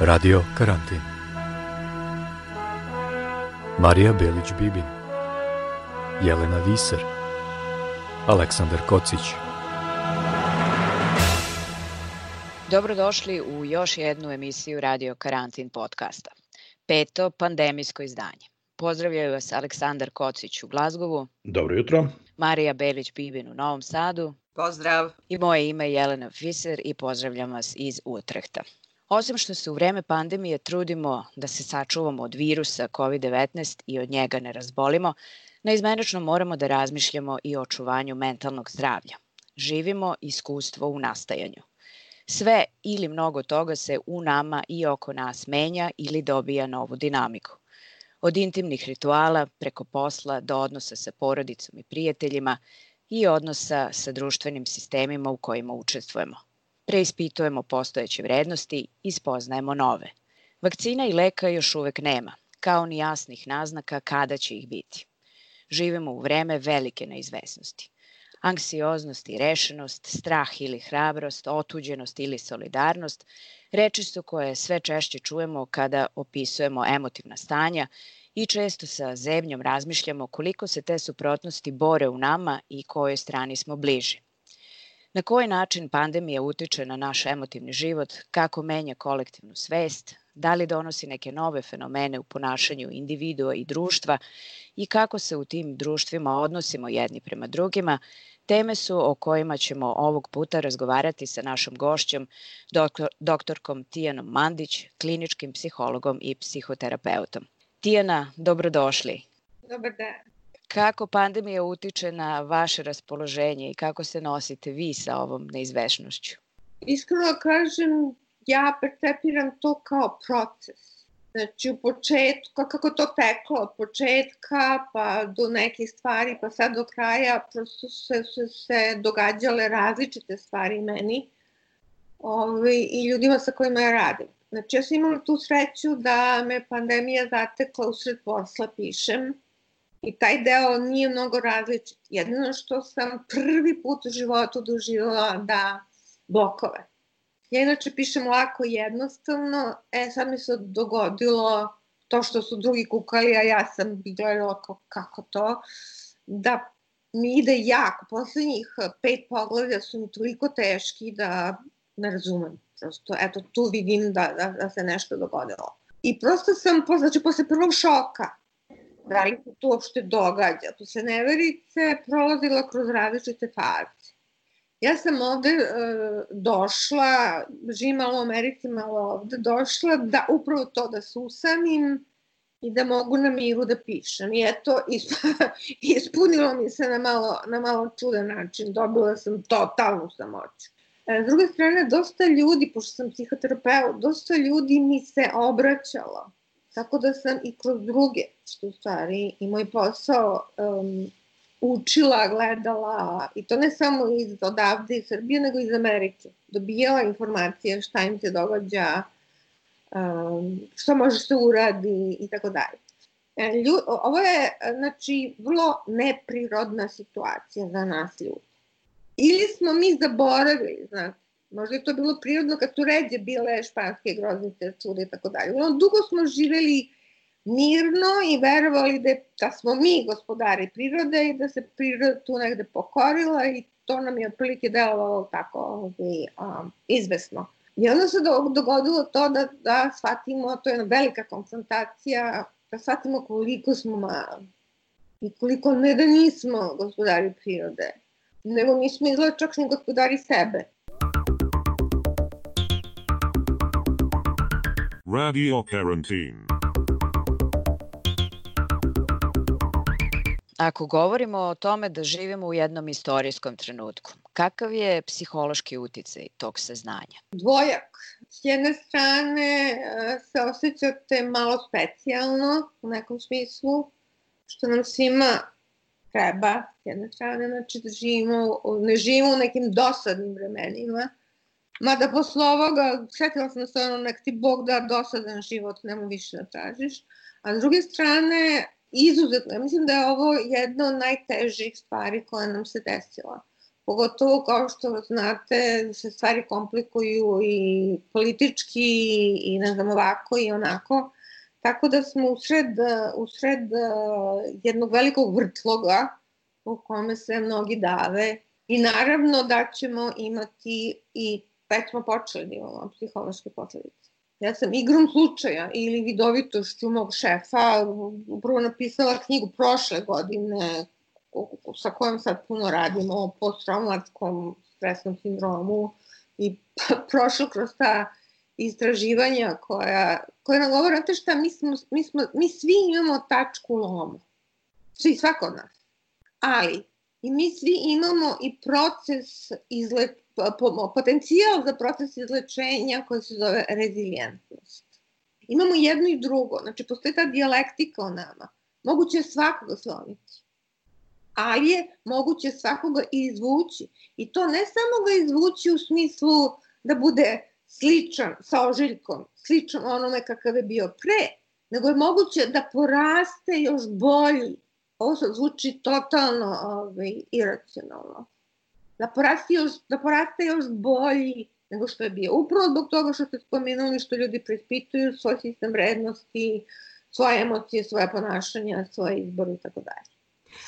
Radio Karantin Marija Belić-Bibin Jelena Viser Aleksandar Kocić Dobrodošli u još jednu emisiju Radio Karantin podcasta. Peto pandemijsko izdanje. Pozdravljaju vas Aleksandar Kocić u Glazgovu. Dobro jutro. Marija Belić-Bibin u Novom Sadu. Pozdrav. I moje ime je Jelena Fiser i pozdravljam vas iz Utrehta. Osim što se u vreme pandemije trudimo da se sačuvamo od virusa COVID-19 i od njega ne razbolimo, neizmenično moramo da razmišljamo i o očuvanju mentalnog zdravlja. Živimo iskustvo u nastajanju. Sve ili mnogo toga se u nama i oko nas menja ili dobija novu dinamiku. Od intimnih rituala preko posla do odnosa sa porodicom i prijateljima i odnosa sa društvenim sistemima u kojima učestvujemo. Preispitujemo postojeće vrednosti i spoznajemo nove. Vakcina i leka još uvek nema, kao ni jasnih naznaka kada će ih biti. Živimo u vreme velike neizvesnosti anksioznost i rešenost, strah ili hrabrost, otuđenost ili solidarnost, reči su koje sve češće čujemo kada opisujemo emotivna stanja i često sa zebnjom razmišljamo koliko se te suprotnosti bore u nama i kojoj strani smo bliži. Na koji način pandemija utiče na naš emotivni život, kako menja kolektivnu svest, da li donosi neke nove fenomene u ponašanju individua i društva i kako se u tim društvima odnosimo jedni prema drugima, teme su o kojima ćemo ovog puta razgovarati sa našom gošćom, doktor, doktorkom Tijanom Mandić, kliničkim psihologom i psihoterapeutom. Tijana, dobrodošli. Dobar dan. Kako pandemija utiče na vaše raspoloženje i kako se nosite vi sa ovom neizvešnošću? Iskreno kažem, ja percepiram to kao proces. Znači, u početku, kako to teklo, od početka pa do nekih stvari, pa sad do kraja, prosto se, se, se događale različite stvari meni ovaj, i ljudima sa kojima ja radim. Znači, ja sam imala tu sreću da me pandemija zatekla usred posla, pišem, i taj deo nije mnogo različit. Jedino što sam prvi put u životu doživjela da blokove Ja inače pišem lako jednostavno, e sad mi se dogodilo to što su drugi kukali, a ja sam gledala kako to, da mi ide jako. Poslednjih pet poglavlja su mi toliko teški da ne razumem. Prosto, eto, tu vidim da, da, da se nešto dogodilo. I prosto sam, znači, posle prvog šoka, da li se to uopšte događa, posle neverice prolazila kroz različite faze. Ja sam ovde e, došla, živim malo u Americi, malo ovde, došla da upravo to da se usamim i da mogu na miru da pišem. I eto, ispunilo mi se na malo, na malo čudan način. Dobila sam totalnu samoću. E, s druge strane, dosta ljudi, pošto sam psihoterapeut, dosta ljudi mi se obraćalo. Tako da sam i kroz druge, što u stvari i moj posao um, učila, gledala, i to ne samo iz odavde iz Srbije, nego iz Amerike. Dobijala informacije šta im se događa, um, što može se uradi i tako dalje. E, ovo je, znači, vrlo neprirodna situacija za nas ljudi. Ili smo mi zaboravili, znate, možda je to bilo prirodno kad su ređe bile španske groznice, cure i tako dalje. Dugo smo živeli mirno i verovali da, da smo mi gospodari prirode i da se priroda tu negde pokorila i to nam je otprilike delovalo tako ovaj, um, izvesno. I onda se dogodilo to da, da shvatimo, to je jedna velika konfrontacija, da shvatimo koliko smo mali i koliko ne da nismo gospodari prirode, nego nismo izgleda čak ni gospodari sebe. Radio Quarantine Ako govorimo o tome da živimo u jednom istorijskom trenutku, Kakav je psihološki uticaj tog saznanja? Dvojak. S jedne strane e, se osjećate malo specijalno u nekom smislu, što nam svima treba, s jedne strane, znači da živimo, ne živimo u nekim dosadnim vremenima, mada posle ovoga, setila sam se ono, nek ti Bog da dosadan život, nema više da tražiš, a s druge strane, izuzetno, ja mislim da je ovo jedna od najtežih stvari koja nam se desila. Pogotovo kao što znate, se stvari komplikuju i politički i ne znam ovako i onako. Tako da smo usred, usred jednog velikog vrtloga u kome se mnogi dave i naravno da ćemo imati i već smo počeli da imamo psihološke posledice. Ja sam igrom slučaja ili vidovitošću mog šefa upravo napisala knjigu prošle godine sa kojom sad puno radimo o posttraumatskom stresnom sindromu i prošlo kroz ta istraživanja koja, koja nam govore, znate šta, mi, smo, mi, smo, mi svi imamo tačku loma. Svi, svako od nas. Ali, i mi svi imamo i proces izle, potencijal za proces izlečenja koji se zove rezilijentnost. Imamo jedno i drugo, znači postoji ta dijalektika o nama. Moguće je svakoga slomiti, ali je moguće svakoga izvući. I to ne samo ga izvući u smislu da bude sličan sa ožiljkom, sličan onome kakav je bio pre, nego je moguće da poraste još bolji. Ovo zvuči totalno ovaj, iracionalno. Da poraste, još, da poraste još bolji nego što je bio. Upravo zbog toga što ste spomenuli što ljudi preispituju svoj sistem vrednosti, svoje emocije, svoje ponašanja, svoje izbore i tako dalje.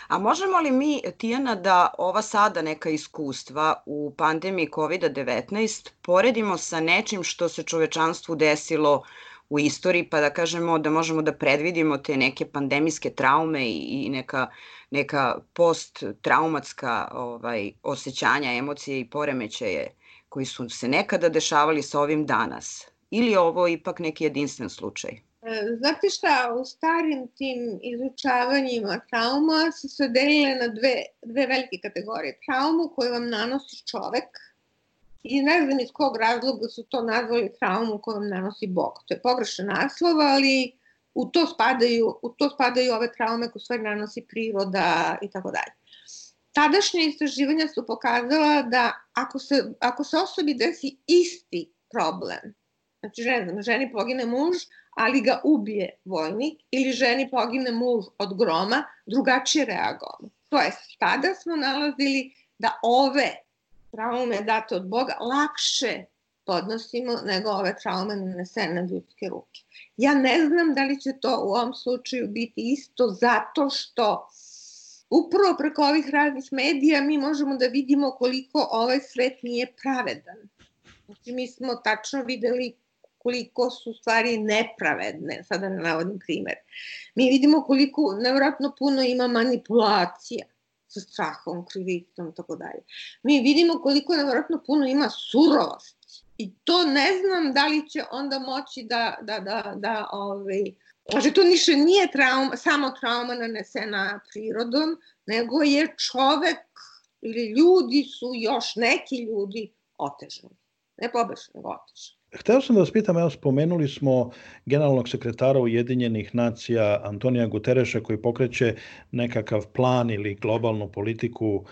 A možemo li mi, Tijana, da ova sada neka iskustva u pandemiji COVID-19 poredimo sa nečim što se čovečanstvu desilo u istoriji, pa da kažemo da možemo da predvidimo te neke pandemijske traume i neka, neka post-traumatska ovaj, osjećanja, emocije i poremećaje koji su se nekada dešavali sa ovim danas? Ili je ovo ipak neki jedinstven slučaj? E, znate šta, u starim tim izučavanjima trauma su se delile na dve, dve velike kategorije. Traumu koju vam nanosi čovek i ne znam iz kog razloga su to nazvali traumu koju nanosi Bog. To je pogrešan naslov, ali u to spadaju, u to spadaju ove traume koje stvari nanosi priroda i tako dalje. Tadašnje istraživanja su pokazala da ako se, ako se osobi desi isti problem, znači ne znam, ženi pogine muž, ali ga ubije vojnik ili ženi pogine muž od groma, drugačije reagovamo. To je, tada smo nalazili da ove traume date od Boga lakše podnosimo nego ove traume nanesene na ljudske ruke. Ja ne znam da li će to u ovom slučaju biti isto zato što upravo preko ovih raznih medija mi možemo da vidimo koliko ovaj svet nije pravedan. Znači mi smo tačno videli koliko su stvari nepravedne, sada ne navodim primer. Mi vidimo koliko nevratno puno ima manipulacija sa strahom, krivicom, tako dalje. Mi vidimo koliko nevratno puno ima surovosti. I to ne znam da li će onda moći da, da, da, da ovaj, Znači, to niše nije trauma, samo trauma nanesena prirodom, nego je čovek ili ljudi su još neki ljudi otežani. Ne pobešani, nego otežani. Hteo sam da vas pitam, evo spomenuli smo generalnog sekretara Ujedinjenih nacija Antonija Gutereša koji pokreće nekakav plan ili globalnu politiku uh,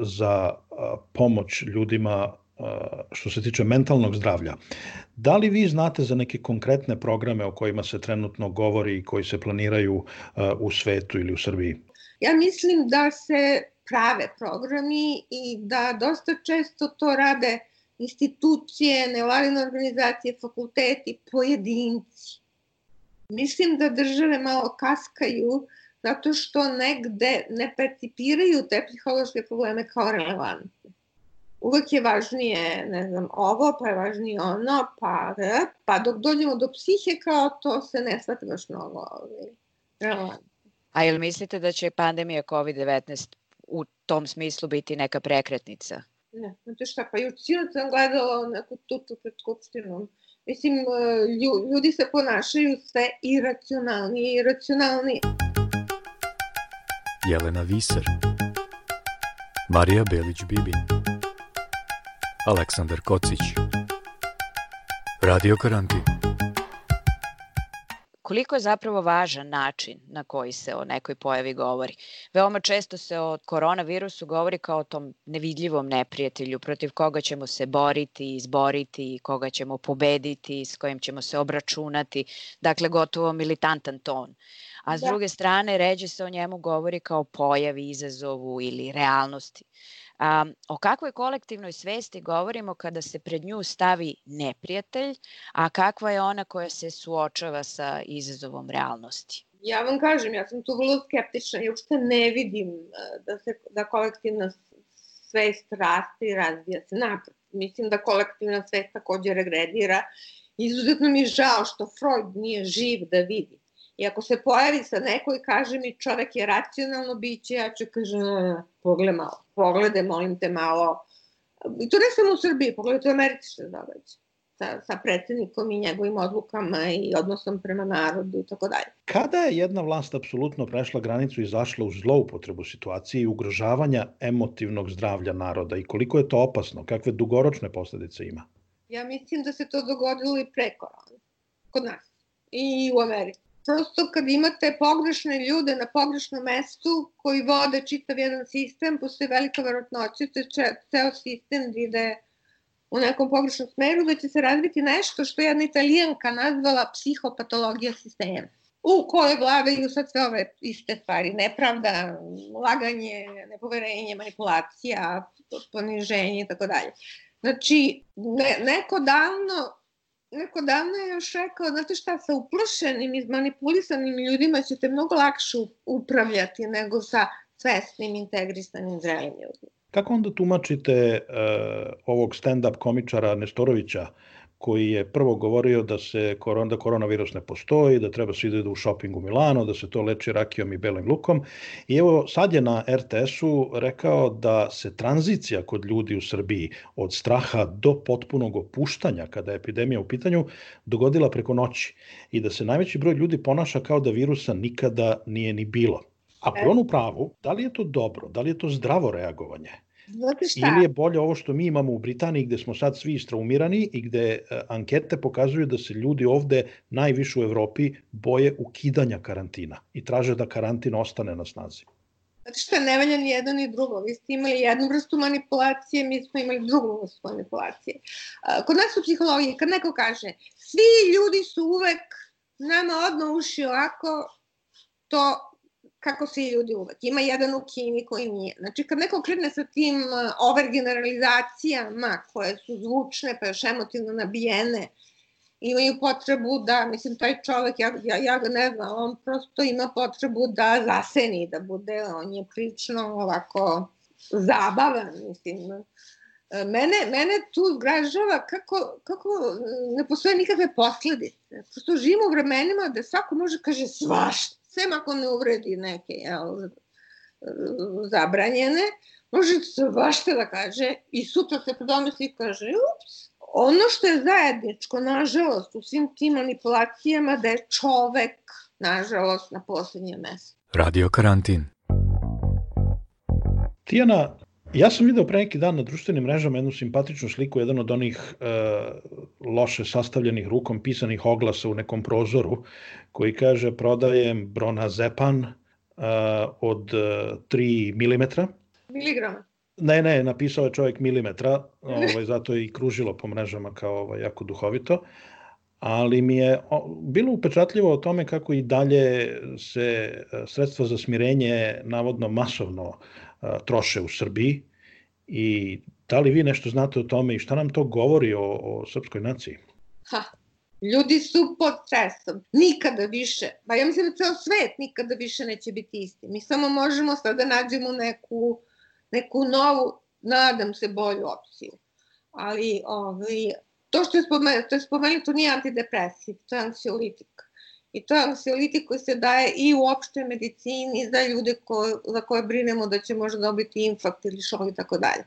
za uh, pomoć ljudima uh, što se tiče mentalnog zdravlja. Da li vi znate za neke konkretne programe o kojima se trenutno govori i koji se planiraju u svetu ili u Srbiji? Ja mislim da se prave programi i da dosta često to rade institucije, nevladine organizacije, fakulteti, pojedinci. Mislim da države malo kaskaju zato što negde ne percipiraju te psihološke probleme kao relevantne. Uvek je važnije, ne znam, ovo, pa je važnije ono, pa, pa dok dođemo do psihe kao to se ne shvata baš mnogo ovaj, relevantno. A ili mislite da će pandemija COVID-19 u tom smislu biti neka prekretnica? Ne, znate šta, pa juče sinoć sam gledala neku tuču pred skupštinom. Mislim, ljudi se ponašaju sve iracionalnije i iracionalnije. Jelena Viser Marija Belić-Bibin Aleksandar Kocić Radio Karantin koliko je zapravo važan način na koji se o nekoj pojavi govori. Veoma često se o koronavirusu govori kao o tom nevidljivom neprijatelju protiv koga ćemo se boriti, izboriti, koga ćemo pobediti, s kojim ćemo se obračunati. Dakle, gotovo militantan ton. A s da. druge strane, ređe se o njemu govori kao pojavi, izazovu ili realnosti. A, o kakvoj kolektivnoj svesti govorimo kada se pred nju stavi neprijatelj, a kakva je ona koja se suočava sa izazovom realnosti? Ja vam kažem, ja sam tu vrlo skeptična i uopšte ne vidim da, se, da kolektivna svest raste i razvija se napred. Mislim da kolektivna svest takođe regredira. Izuzetno mi je žao što Freud nije živ da vidi. I ako se pojavi sa neko i kaže mi čovek je racionalno biće, ja ću kažem, pogled malo pogledaj, molim te malo, i to ne samo u Srbiji, pogledajte u Americi što događa sa, sa predsednikom i njegovim odlukama i odnosom prema narodu i tako dalje. Kada je jedna vlast apsolutno prešla granicu i zašla u zloupotrebu situacije i ugrožavanja emotivnog zdravlja naroda i koliko je to opasno, kakve dugoročne posledice ima? Ja mislim da se to dogodilo i pre korona, kod nas i u Americi prosto kad imate pogrešne ljude na pogrešnom mestu koji vode čitav jedan sistem, postoji velika verotnoća da ceo sistem ide u nekom pogrešnom smeru, da će se razviti nešto što je jedna italijanka nazvala psihopatologija sistema u kojoj vladaju sad sve ove iste stvari, nepravda, laganje, nepoverenje, manipulacija, poniženje i tako dalje. Znači, ne, neko davno neko davno je još rekao, znate šta, sa uplašenim, izmanipulisanim ljudima ćete mnogo lakše upravljati nego sa svesnim, integrisanim, zrelim ljudima. Kako onda tumačite uh, ovog stand-up komičara Nestorovića, koji je prvo govorio da se korona, da koronavirus ne postoji, da treba svi da idu u shopping u Milano, da se to leči rakijom i belim lukom. I evo sad je na RTS-u rekao da se tranzicija kod ljudi u Srbiji od straha do potpunog opuštanja kada je epidemija u pitanju dogodila preko noći i da se najveći broj ljudi ponaša kao da virusa nikada nije ni bilo. Ako je on u pravu, da li je to dobro, da li je to zdravo reagovanje? Znate šta? Ili je bolje ovo što mi imamo u Britaniji gde smo sad svi istraumirani i gde uh, ankete pokazuju da se ljudi ovde najviše u Evropi boje ukidanja karantina i traže da karantin ostane na snazi. Znate šta, ne valja ni jedno ni drugo. Vi ste imali jednu vrstu manipulacije, mi smo imali drugu vrstu manipulacije. Kod nas u psihologiji, kad neko kaže svi ljudi su uvek nama odno uši ovako, to kako svi ljudi uvek. Ima jedan u Kini koji nije. Znači, kad neko krene sa tim uh, overgeneralizacijama koje su zvučne pa još emotivno nabijene, imaju potrebu da, mislim, taj čovek, ja, ja, ja ga ne znam, on prosto ima potrebu da zaseni, da bude, on je prilično ovako zabavan, mislim. Mene, mene tu zgražava kako, kako ne postoje nikakve posledice. Prosto živimo u vremenima da svako može kaže svašta sem ako ne uvredi neke jel, zabranjene, može svašta da kaže i sutra se predomisli i kaže, ups, ono što je zajedničko, nažalost, u svim tim manipulacijama da je čovek, nažalost, na poslednjem mestu. Radio karantin. Tijana, Ja sam video pre neki dan na društvenim mrežama jednu simpatičnu sliku, jedan od onih e, loše sastavljenih rukom pisanih oglasa u nekom prozoru, koji kaže prodajem bronazepan e, od e, 3 mm. Miligrama. Ne, ne, napisao je čovjek milimetra, ovaj, zato je i kružilo po mrežama kao ovaj, jako duhovito, ali mi je bilo upečatljivo o tome kako i dalje se e, sredstva za smirenje navodno masovno troše u Srbiji i da li vi nešto znate o tome i šta nam to govori o, o srpskoj naciji? Ha, ljudi su pod stresom. Nikada više, pa ja mislim da ceo svet nikada više neće biti isti. Mi samo možemo sada da nađemo neku, neku novu, nadam se, bolju opciju. Ali ovaj, to što je spomenuto, to je spomenuto nije antidepresiv, to je anksiolitik i to je anksiolitik koji se daje i u opštoj medicini za ljude ko, za koje brinemo da će možda dobiti infarkt ili šok i tako dalje.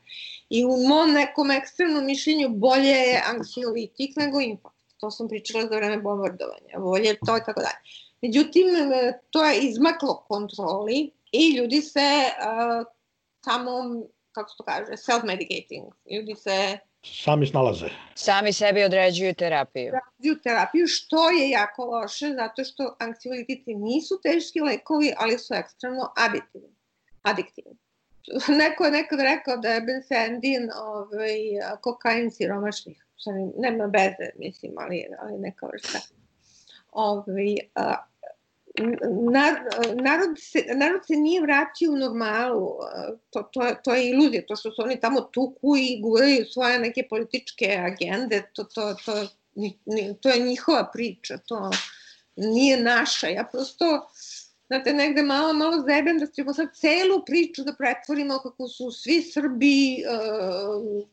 I u mom nekom ekstremnom mišljenju bolje je anksiolitik nego infarkt. To sam pričala za vreme bombardovanja. Bolje je to i tako dalje. Međutim, to je izmaklo kontroli i ljudi se uh, samo kako se to kaže, self-medicating. Ljudi se Sami snalaze. Sami sebi određuju terapiju. određuju terapiju, što je jako loše, zato što anksiolitici nisu teški lekovi, ali su ekstremno adiktivni. adiktivni. Neko je nekad rekao da je benzendin ovaj, kokain siromašnih. Nema veze, mislim, ali, ali neka vrsta. Ovaj, narod, se, narod se nije vratio u normalu, to, to, to je iluzija, to što su oni tamo tuku i guraju svoje neke političke agende, to, to, to, to je njihova priča, to nije naša. Ja prosto, znate, negde malo, malo zebem da ćemo sad celu priču da pretvorimo kako su svi Srbi uh,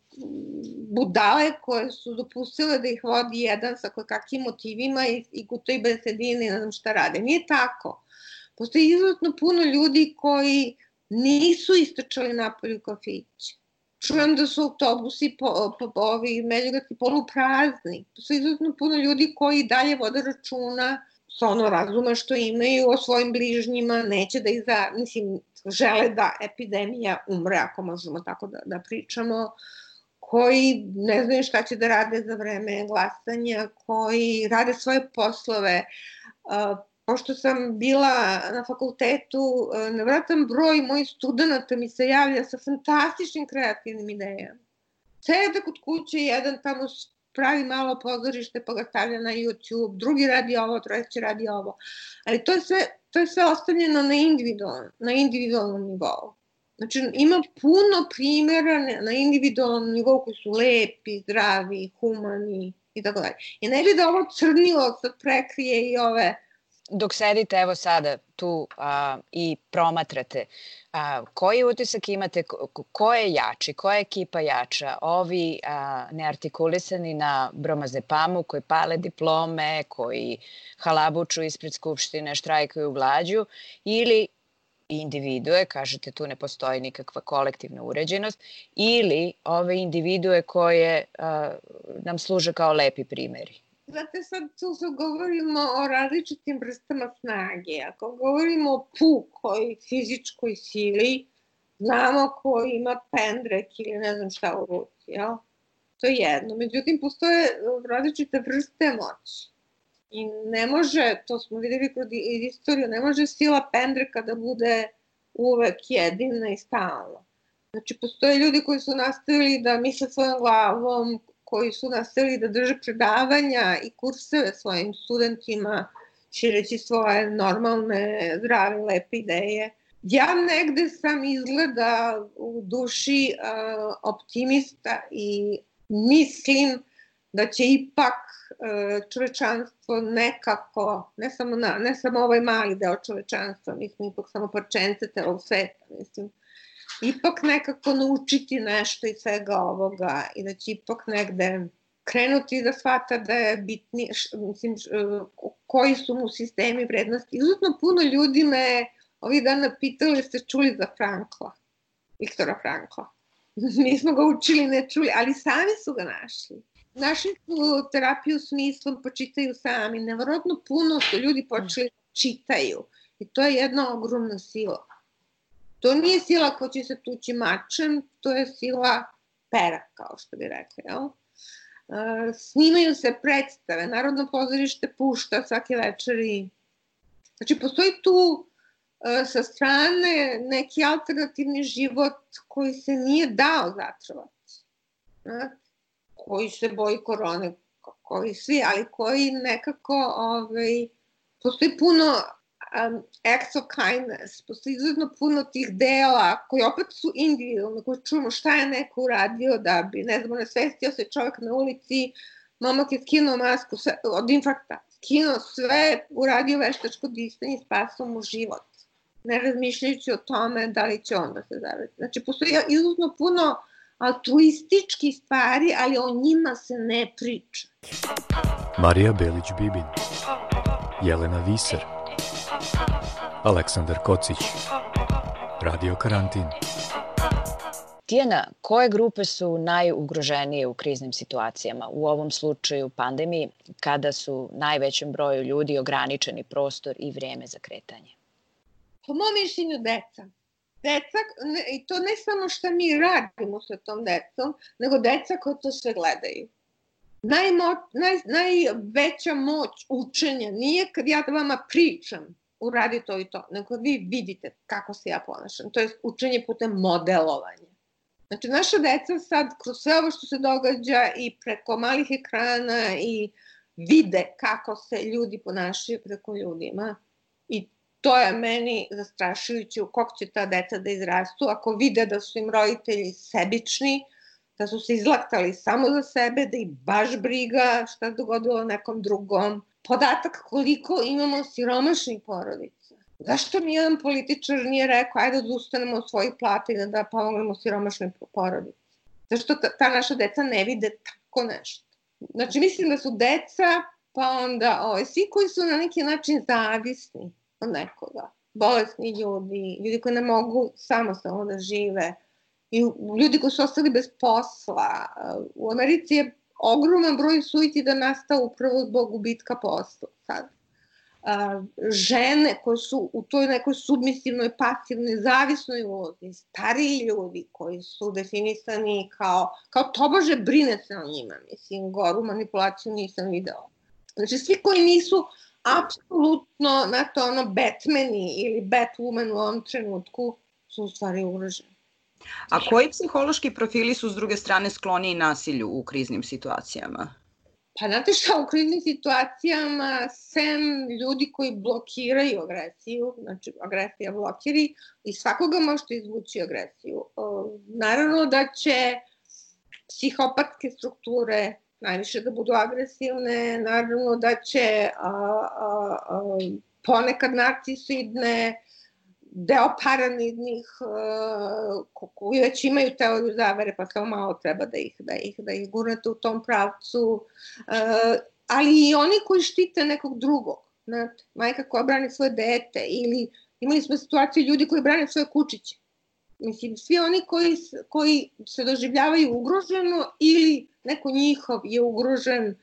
budale koje su dopustile da ih vodi jedan sa kakvim motivima i, i gutaju besedine i ne znam šta rade. Nije tako. Postoji izuzetno puno ljudi koji nisu istračali napolju kafići. Čujem da su autobusi po, po, po ovi međugati poluprazni. Postoji izuzetno puno ljudi koji dalje vode računa sa ono razuma što imaju o svojim bližnjima, neće da ih za, mislim, žele da epidemija umre, ako možemo tako da, da pričamo. Uh, koji ne znaju šta će da rade za vreme glasanja, koji rade svoje poslove. Pošto sam bila na fakultetu, nevratan broj mojih studenta mi se javlja sa fantastičnim kreativnim idejama. Sede kod kuće, jedan tamo pravi malo pozorište pa ga stavlja na YouTube, drugi radi ovo, treći radi ovo. Ali to je sve, to je sve ostavljeno na individualnom, na individualnom nivou. Znači, ima puno primjera na individualnom nivou koji su lepi, zdravi, humani i tako dalje. I ne bi da ovo crnilo sad prekrije i ove... Dok sedite evo sada tu a, i promatrate, a, koji utisak imate, ko, ko je jači, koja je ekipa jača? Ovi a, neartikulisani na bromazepamu koji pale diplome, koji halabuču ispred Skupštine, štrajkuju glađu ili individue, kažete tu ne postoji nikakva kolektivna uređenost, ili ove individue koje a, nam služe kao lepi primeri. Znate, sad tu govorimo o različitim vrstama snage. Ako govorimo o pukoj fizičkoj sili, znamo ko ima pendrek ili ne znam šta u ruci, jel? To je jedno. Međutim, postoje različite vrste moći. I ne može, to smo videli kroz istoriju, ne može sila pendreka da bude uvek jedina i stalno. Znači, postoje ljudi koji su nastavili da misle svojom glavom, koji su nastavili da drže predavanja i kurseve svojim studentima, šireći svoje normalne, zdrave, lepe ideje. Ja negde sam izgleda u duši uh, optimista i mislim da će ipak čovečanstvo nekako, ne samo, na, ne samo ovaj mali deo čovečanstva, mi smo ipak samo parčence celog sveta, mislim, ipak nekako naučiti nešto iz svega ovoga i da će ipak negde krenuti da shvata da je bitni, mislim, koji su mu sistemi vrednosti. Izuzetno puno ljudi me ovih dana pitali ste čuli za Frankla, Viktora Frankla. Nismo ga učili, ne čuli, ali sami su ga našli našli su terapiju smislom, počitaju sami. Nevrotno puno su ljudi počeli da čitaju. I to je jedna ogromna sila. To nije sila ko će se tući mačem, to je sila pera, kao što bi rekli. Jel? snimaju se predstave, Narodno pozorište pušta svake večeri. Znači, postoji tu sa strane neki alternativni život koji se nije dao zatrovati. Znate? Koji se boji korone, koji svi, ali koji nekako, ovaj, postoji puno um, acts of kindness, postoji izuzetno puno tih dela koji opet su individualni, koji čujemo šta je neko uradio da bi, ne znam, nesvestio se čovjek na ulici, momak je skinuo masku sve, od infarkta, skinuo sve, uradio veštačko disanje spasao mu život ne razmišljajući o tome da li će on da se zavede. Znači, postoji izuzetno puno altruistički stvari, ali o njima se ne priča. Marija Belić-Bibin Jelena Viser Aleksandar Kocić Radio Karantin Tijena, koje grupe su najugroženije u kriznim situacijama, u ovom slučaju pandemiji, kada su najvećem broju ljudi ograničeni prostor i vreme za kretanje? Po mom mišljenju deca. Deca, i to ne samo šta mi radimo sa tom decom, nego deca koja to sve gledaju. Najmo, naj, najveća moć učenja nije kad ja vama pričam, uradi to i to, nego vi vidite kako se ja ponašam. To je učenje putem modelovanja. Znači, naša deca sad, kroz sve ovo što se događa i preko malih ekrana i vide kako se ljudi ponašaju preko ljudima to je meni zastrašujuće u kog će ta deca da izrastu ako vide da su im roditelji sebični, da su se izlaktali samo za sebe, da ih baš briga šta dogodilo nekom drugom. Podatak koliko imamo siromašnih porodica. Zašto nijedan političar nije rekao ajde da ustanemo od svojih plata i da, pomognemo siromašnoj porodici? Zašto ta, ta naša deca ne vide tako nešto? Znači mislim da su deca, pa onda ovaj, svi koji su na neki način zavisni nekoga, bolesni ljudi, ljudi koji ne mogu samostalno da žive, i ljudi koji su ostali bez posla. U Americi je ogroman broj suicida nastao upravo zbog gubitka posla sad. žene koje su u toj nekoj submisivnoj, pasivnoj, zavisnoj ulozi, stariji ljudi koji su definisani kao, kao tobože brine se o njima, mislim, goru manipulaciju nisam video. Znači, svi koji nisu apsolutno, znate, ono, Batmani ili Batwoman u ovom trenutku su u stvari ugroženi. A koji psihološki profili su s druge strane skloni nasilju u kriznim situacijama? Pa znate šta, u kriznim situacijama, sem ljudi koji blokiraju agresiju, znači agresija blokiri, i svakoga možete izvući agresiju. Naravno da će psihopatske strukture najviše da budu agresivne, naravno da će a, a, a, ponekad narcisoidne, deo paranidnih koji već imaju teoriju zavere, pa samo malo treba da ih, da ih, da ih gurnete u tom pravcu, uh, ali i oni koji štite nekog drugog, znate, majka koja brani svoje dete ili imali smo situaciju ljudi koji brane svoje kučiće. Mislim, svi oni koji, koji se doživljavaju ugroženo ili neko njihov je ugrožen,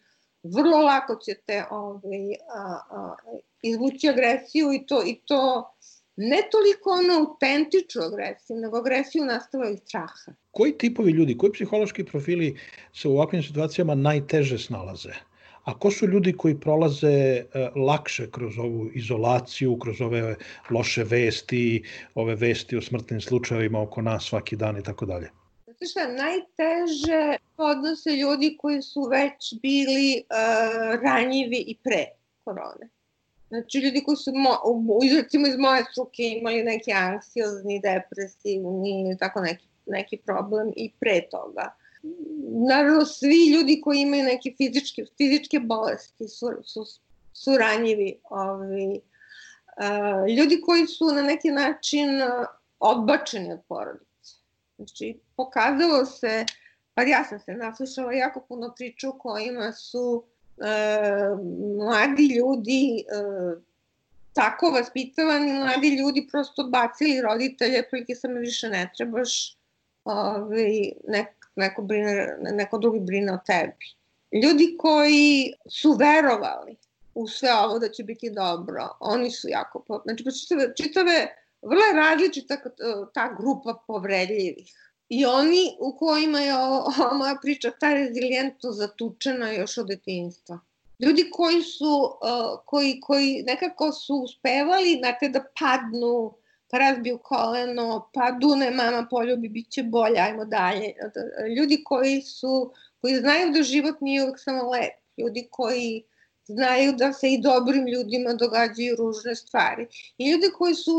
vrlo lako ćete ovaj, a, a, izvući agresiju i to, i to ne toliko ono autentičnu agresiju, nego agresiju nastava iz straha. Koji tipovi ljudi, koji psihološki profili se u ovakvim situacijama najteže snalaze? A ko su ljudi koji prolaze e, lakše kroz ovu izolaciju, kroz ove loše vesti, ove vesti o smrtnim slučajevima oko nas svaki dan i tako dalje? Znate šta, najteže podnose ljudi koji su već bili uh, ranjivi i pre korone. Znači, ljudi koji su, mo, recimo iz moje struke, imali neki anksiozni, depresivni, tako neki, neki problem i pre toga. Naravno, svi ljudi koji imaju neke fizičke, fizičke bolesti su, su, su ranjivi. Ovi, a, ljudi koji su na neki način odbačeni od porodice. Znači, pokazalo se, pa ja sam se naslušala jako puno priča u kojima su e, mladi ljudi e, tako vaspitavani mladi ljudi prosto odbacili roditelje, prilike sam više ne trebaš, ovaj, nek, neko, brine, neko drugi brine o tebi. Ljudi koji su verovali u sve ovo da će biti dobro, oni su jako, znači čitave, čitave vrlo različita ta grupa povredljivih I oni u kojima je ova moja priča, ta rezilijentnost zatučena još od detinjstva. Ljudi koji su, uh, koji, koji nekako su uspevali, znate, da padnu, pa razbiju koleno, pa dune mama poljubi, bit će bolje, ajmo dalje. Ljudi koji su, koji znaju da život nije uvek samo lep. Ljudi koji znaju da se i dobrim ljudima događaju ružne stvari. I ljudi koji su,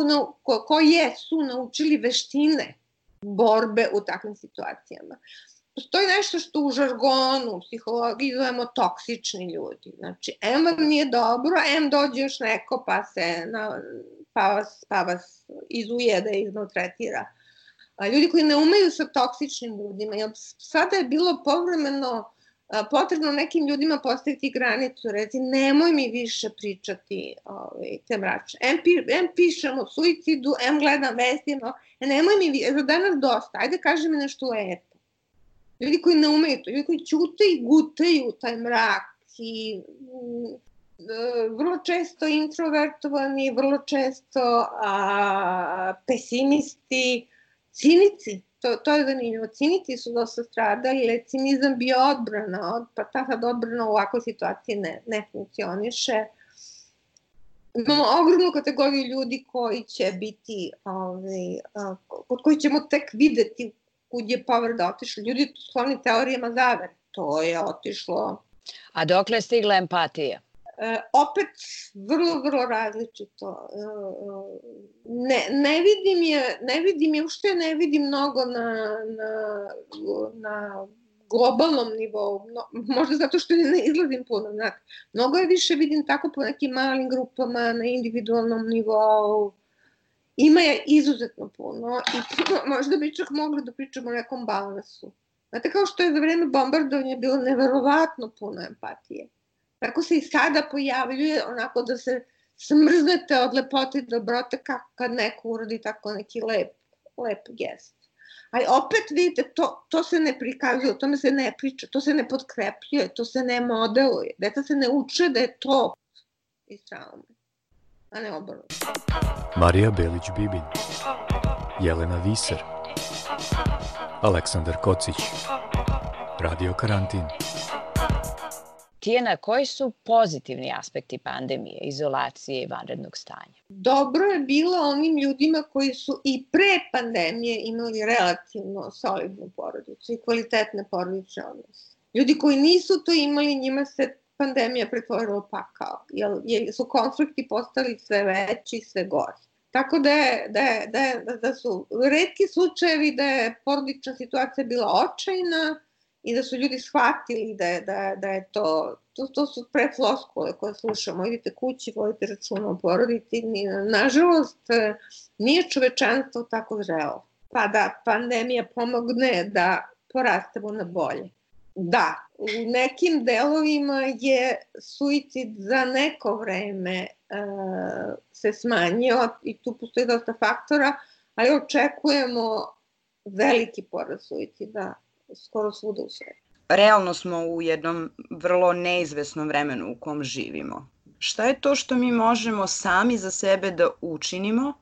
ko, koji jesu naučili veštine borbe u takvim situacijama. Postoji nešto što u žargonu, u psihologiji zovemo toksični ljudi. Znači, M vam nije dobro, M dođe još neko pa se na, pa vas, pa vas izujede i iznotretira. A ljudi koji ne umeju sa toksičnim ljudima, jer sada je bilo povremeno potrebno nekim ljudima postaviti granicu, reci nemoj mi više pričati ovaj, te mračne. M, pi, M pišem o suicidu, M gledam vestima, e, nemoj mi više, danas dosta, ajde kaži mi nešto lepo. Ljudi koji ne umeju to, ljudi koji ćute i gutaju taj mrak i mm, vrlo često introvertovani, vrlo često a, pesimisti, cinici, to, to je zanimljivo. Cinici su dosta stradali, jer je cinizam bio odbrana, od, pa ta sad odbrana u ovakvoj situaciji ne, ne funkcioniše. Imamo ogromnu kategoriju ljudi koji će biti, ovaj, kod koji ćemo tek videti kud je povrda otišla. Ljudi su skloni teorijama zavere. To je otišlo. A dokle stigla empatija? E, opet vrlo, vrlo različito. E, ne, ne vidim je, ne vidim je, ušte ne vidim mnogo na, na, na globalnom nivou, no, možda zato što ne izlazim puno, znate. Mnogo je više vidim tako po nekim malim grupama, na individualnom nivou, ima je izuzetno puno i možda bi čak mogli da pričamo o nekom balansu. Znate, kao što je za vreme bombardovanja bilo neverovatno puno empatije. Tako se i sada pojavljuje onako da se smrznete od lepote i dobrote kad neko uradi tako neki lep, lep gest. Ali opet vidite, to, to se ne prikazuje, o tome se ne priča, to se ne potkrepljuje, to se ne modeluje. Deca se ne uče da je to iz traume, a ne obrnuto. Marija Belić-Bibin Jelena Viser Aleksandar Kocić Radio Karantin Tijena, koji su pozitivni aspekti pandemije, izolacije i vanrednog stanja? Dobro je bilo onim ljudima koji su i pre pandemije imali relativno solidnu porodicu i kvalitetne porodične odnose. Ljudi koji nisu to imali, njima se pandemija pretvorila pakao, jer su konflikti postali sve veći, sve gori. Tako da, je, da, je, da, je, da su redki slučajevi da je porodična situacija bila očajna, i da su ljudi shvatili da je, da, da je to, to, to su pre floskule koje slušamo, idite kući, vodite računa o porodici. Nažalost, nije čovečanstvo tako zrelo. Pa da pandemija pomogne da porastemo na bolje. Da, u nekim delovima je suicid za neko vreme e, se smanjio i tu postoji dosta faktora, ali očekujemo veliki porast suicida skoro svuda u svetu. Realno smo u jednom vrlo neizvesnom vremenu u kom živimo. Šta je to što mi možemo sami za sebe da učinimo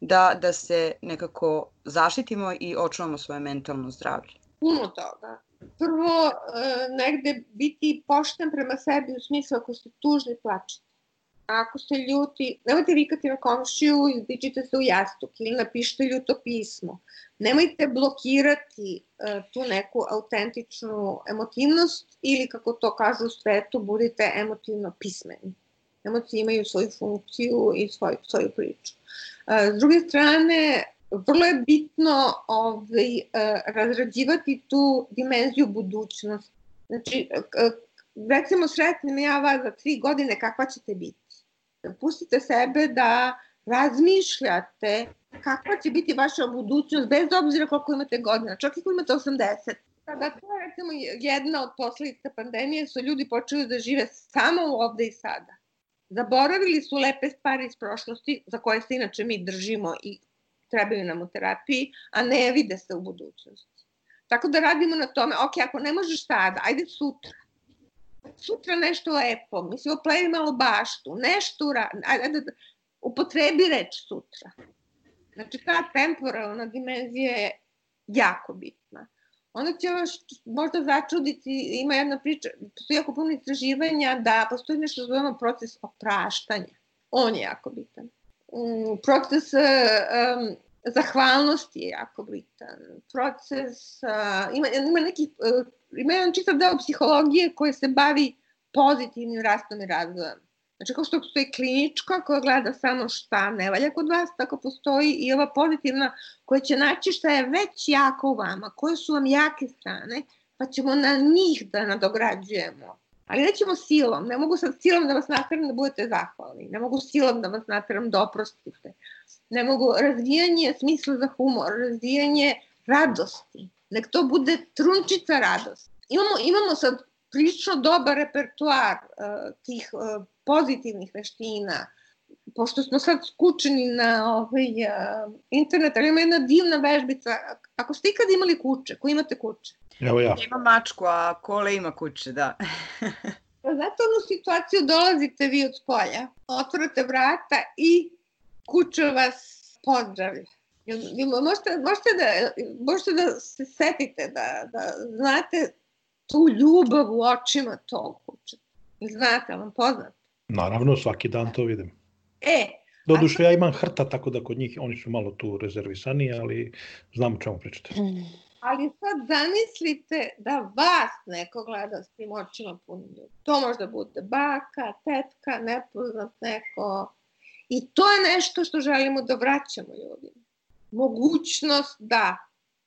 da, da se nekako zaštitimo i očuvamo svoje mentalno zdravlje? Puno toga. Prvo, e, negde biti pošten prema sebi u smislu ako ste tužni, plačete. Ako ste ljuti, nemojte vikati na komšiju i dičite se u jastuk ili napišite ljuto pismo nemojte blokirati uh, tu neku autentičnu emotivnost ili kako to kažu u svetu, budite emotivno pismeni. Emocije imaju svoju funkciju i svoju, svoju priču. Uh, s druge strane, vrlo je bitno ovaj, uh, razrađivati tu dimenziju budućnosti. Znači, recimo sretnim ja vas za tri godine kakva ćete biti. Pustite sebe da razmišljate kakva će biti vaša budućnost bez obzira koliko imate godina, čak i ako imate 80. Kada to je recimo jedna od posledica pandemije su ljudi počeli da žive samo ovde i sada. Zaboravili su lepe stvari iz prošlosti za koje se inače mi držimo i trebaju nam u terapiji, a ne vide se u budućnosti. Tako da radimo na tome, ok, ako ne možeš sada, ajde sutra. Sutra nešto lepo, mislim, oplevi malo baštu, nešto, ajde, upotrebi reč sutra. Znači, ta temporalna dimenzija je jako bitna. Onda će vas možda začuditi, ima jedna priča, postoji jako puno istraživanja da postoji nešto zovemo proces opraštanja. On je jako bitan. Mm, proces um, zahvalnosti je jako bitan. Proces, uh, ima, ima, neki, uh, ima jedan čitav deo psihologije koji se bavi pozitivnim rastom i razvojem. Znači, kao što postoji klinička koja gleda samo šta ne valja kod vas, tako postoji i ova pozitivna koja će naći šta je već jako u vama, koje su vam jake strane, pa ćemo na njih da nadograđujemo. Ali nećemo silom, ne mogu sad silom da vas nateram da budete zahvalni, ne mogu silom da vas nateram da oprostite, ne mogu razvijanje smisla za humor, razvijanje radosti, nek to bude trunčica radosti. Imamo, imamo sad prilično dobar repertoar uh, tih uh, pozitivnih veština, pošto smo sad skučeni na ovaj, uh, internet, ali ima jedna divna vežbica. Ako ste ikad imali kuće, ko imate kuće? Evo ja. Ima mačku, a kole ima kuće, da. Pa znate onu situaciju, dolazite vi od polja, otvorate vrata i kuća vas pozdravlja. Vi možete, možete, da, možete da se setite, da, da znate tu ljubav u očima tog kuća. Znate, vam poznat. Naravno, svaki dan to vidim. E, Doduše, ja imam hrta, tako da kod njih oni su malo tu rezervisani, ali znam o čemu pričate. Ali sad zamislite da vas neko gleda s tim očima punim ljudi. To možda bude baka, tetka, nepoznat neko. I to je nešto što želimo da vraćamo ljudima. Mogućnost da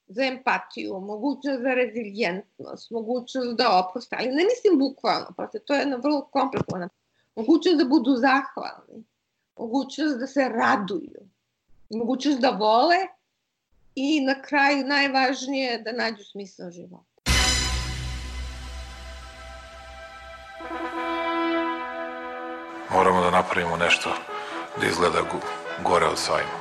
za empatiju, mogućnost za rezilijentnost, mogućnost da oproste, ali ne mislim bukvalno, pa to je jedna vrlo komplikovana. Mogućnost da budu zahvalni, mogućnost da se raduju, mogućnost da vole i na kraju najvažnije da nađu smisao života. Moramo da napravimo nešto da izgleda gore od sajma.